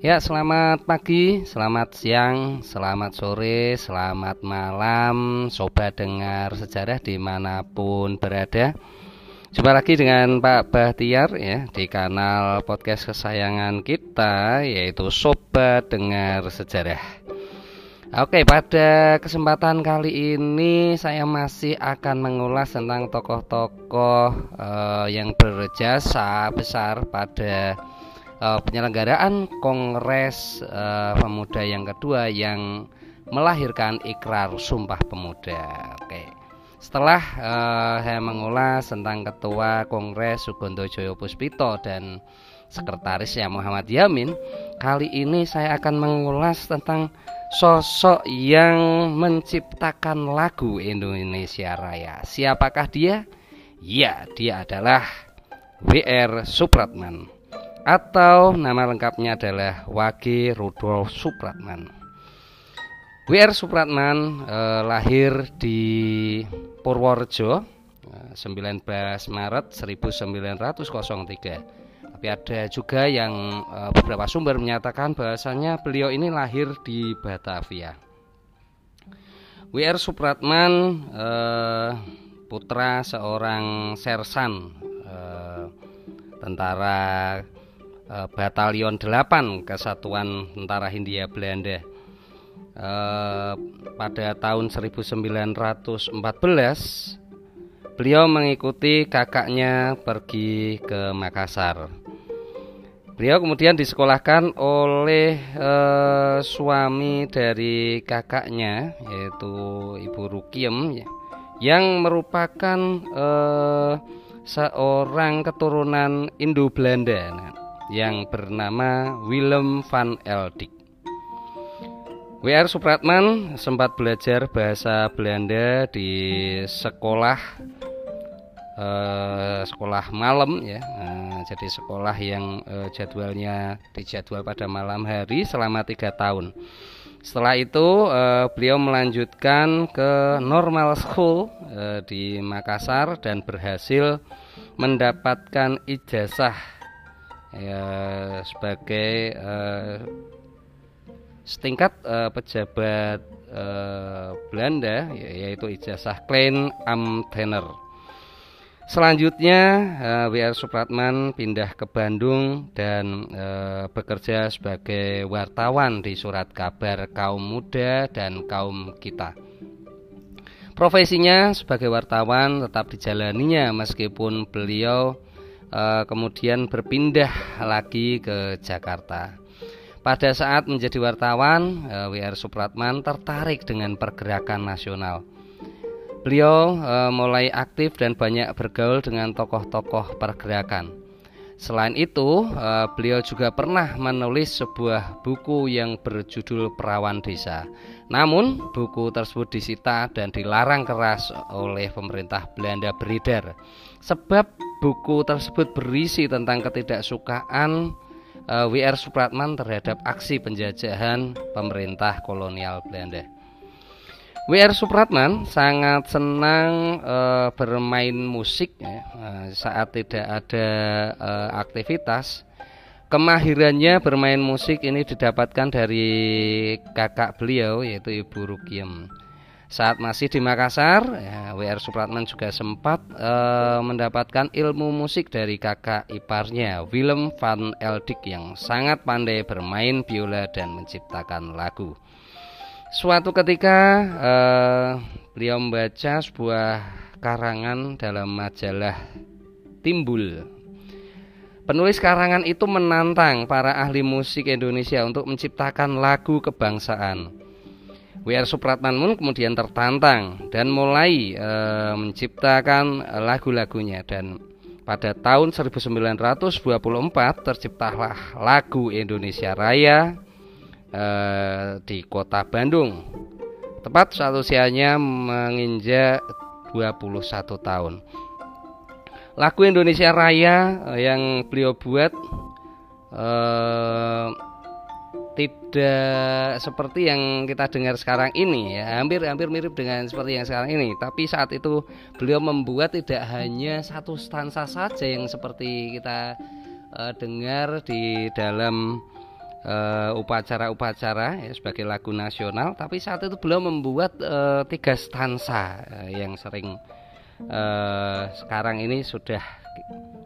Ya, selamat pagi, selamat siang, selamat sore, selamat malam Sobat dengar sejarah di mana pun berada. Jumpa lagi dengan Pak Bahtiar ya Di kanal podcast kesayangan kita Yaitu Sobat Dengar Sejarah. Oke, pada kesempatan kali ini saya masih akan mengulas tentang tokoh-tokoh uh, yang berjasa besar pada uh, penyelenggaraan Kongres uh, Pemuda yang kedua yang melahirkan ikrar Sumpah Pemuda. Oke. Setelah uh, saya mengulas tentang Ketua Kongres Sugondo Joyo Puspito dan Sekretarisnya Muhammad Yamin, kali ini saya akan mengulas tentang sosok yang menciptakan lagu Indonesia Raya. Siapakah dia? Ya, dia adalah WR Supratman atau nama lengkapnya adalah Wage Rudolf Supratman. W.R. Supratman eh, lahir di Purworejo eh, 19 Maret 1903. Tapi ada juga yang eh, beberapa sumber menyatakan bahasanya beliau ini lahir di Batavia. W.R. Supratman eh, putra seorang sersan eh, tentara Eh, Batalion 8 Kesatuan Tentara Hindia Belanda. Eh, pada tahun 1914 beliau mengikuti kakaknya pergi ke Makassar. Beliau kemudian disekolahkan oleh eh, suami dari kakaknya yaitu Ibu Rukiem ya, yang merupakan eh, seorang keturunan Indo Belanda nah, yang bernama Willem van Eldik. W.R. Supratman sempat belajar bahasa Belanda di sekolah eh, sekolah malam ya. Nah, jadi sekolah yang eh, jadwalnya dijadwal pada malam hari selama tiga tahun. Setelah itu eh, beliau melanjutkan ke normal school eh, di Makassar dan berhasil mendapatkan ijazah ya sebagai uh, setingkat uh, pejabat uh, Belanda ya, yaitu ijazah Klein Amtener. Selanjutnya uh, W.R. Supratman pindah ke Bandung dan uh, bekerja sebagai wartawan di surat kabar kaum muda dan kaum kita. Profesinya sebagai wartawan tetap dijalaninya meskipun beliau Eh, kemudian berpindah lagi ke Jakarta. Pada saat menjadi wartawan, eh, WR Supratman tertarik dengan pergerakan nasional. Beliau eh, mulai aktif dan banyak bergaul dengan tokoh-tokoh pergerakan. Selain itu, beliau juga pernah menulis sebuah buku yang berjudul Perawan Desa. Namun, buku tersebut disita dan dilarang keras oleh pemerintah Belanda beredar. Sebab buku tersebut berisi tentang ketidaksukaan uh, eh, WR Supratman terhadap aksi penjajahan pemerintah kolonial Belanda. WR Supratman sangat senang uh, bermain musik ya, uh, saat tidak ada uh, aktivitas. Kemahirannya bermain musik ini didapatkan dari kakak beliau yaitu Ibu Rukiem. Saat masih di Makassar, ya, WR Supratman juga sempat e, mendapatkan ilmu musik dari kakak iparnya, Willem van Eldik yang sangat pandai bermain biola dan menciptakan lagu. Suatu ketika e, beliau membaca sebuah karangan dalam majalah Timbul. Penulis karangan itu menantang para ahli musik Indonesia untuk menciptakan lagu kebangsaan. W.R. Supratman pun kemudian tertantang dan mulai e, menciptakan lagu-lagunya dan pada tahun 1924 terciptalah lagu Indonesia Raya e, di kota Bandung. Tepat saat usianya menginjak 21 tahun. Lagu Indonesia Raya yang beliau buat eh, tidak seperti yang kita dengar sekarang ini ya. Hampir hampir mirip dengan seperti yang sekarang ini. Tapi saat itu beliau membuat tidak hanya satu stansa saja yang seperti kita uh, dengar di dalam uh, upacara-upacara ya, sebagai lagu nasional, tapi saat itu beliau membuat uh, tiga stansa uh, yang sering uh, sekarang ini sudah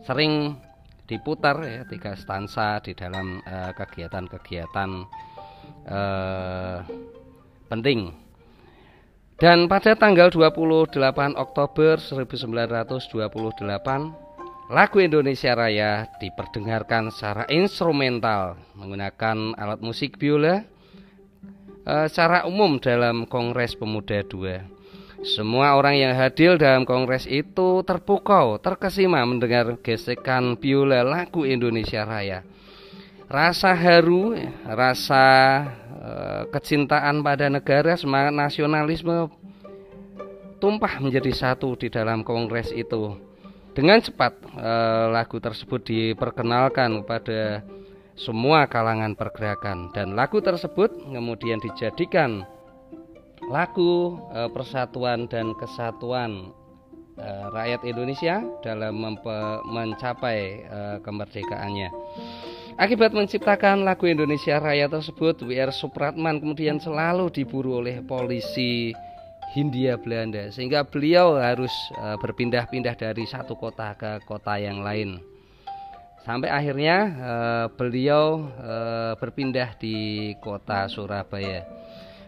sering diputar ya tiga stansa di dalam kegiatan-kegiatan uh, penting. Dan pada tanggal 28 Oktober 1928 Lagu Indonesia Raya diperdengarkan secara instrumental menggunakan alat musik biola e, secara umum dalam Kongres Pemuda II. Semua orang yang hadir dalam kongres itu terpukau, terkesima mendengar gesekan biola lagu Indonesia Raya. Rasa haru, rasa e, kecintaan pada negara, semangat nasionalisme tumpah menjadi satu di dalam kongres itu dengan cepat eh, lagu tersebut diperkenalkan kepada semua kalangan pergerakan dan lagu tersebut kemudian dijadikan lagu eh, persatuan dan kesatuan eh, rakyat Indonesia dalam mencapai eh, kemerdekaannya. Akibat menciptakan lagu Indonesia Raya tersebut, W.R. Supratman kemudian selalu diburu oleh polisi Hindia Belanda sehingga beliau harus berpindah-pindah dari satu kota ke kota yang lain sampai akhirnya beliau berpindah di kota Surabaya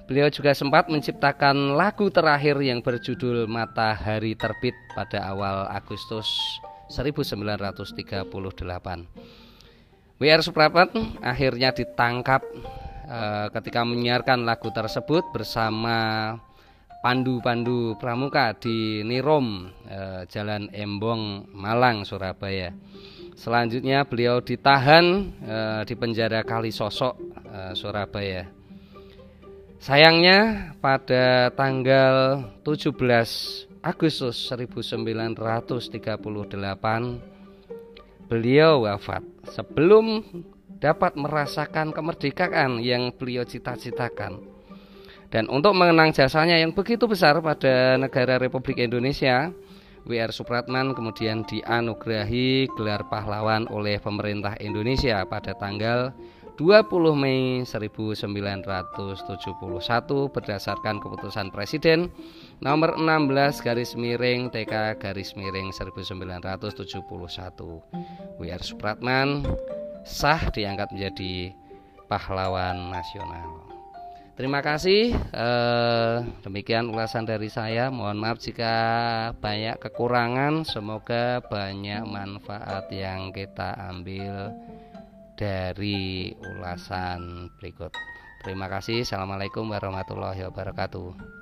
beliau juga sempat menciptakan lagu terakhir yang berjudul Matahari Terbit pada awal Agustus 1938 W.R. Supratman akhirnya ditangkap uh, ketika menyiarkan lagu tersebut bersama pandu-pandu pramuka di Nirom eh, Jalan Embong Malang Surabaya. Selanjutnya beliau ditahan eh, di penjara Kalisosok eh, Surabaya. Sayangnya pada tanggal 17 Agustus 1938 beliau wafat sebelum dapat merasakan kemerdekaan yang beliau cita-citakan. Dan untuk mengenang jasanya yang begitu besar pada negara Republik Indonesia, W.R. Supratman kemudian dianugerahi gelar pahlawan oleh pemerintah Indonesia pada tanggal 20 Mei 1971 berdasarkan keputusan Presiden nomor 16 garis miring TK garis miring 1971 W.R. Supratman sah diangkat menjadi pahlawan nasional. Terima kasih. Eh, demikian ulasan dari saya. Mohon maaf jika banyak kekurangan. Semoga banyak manfaat yang kita ambil dari ulasan berikut. Terima kasih. Assalamualaikum warahmatullahi wabarakatuh.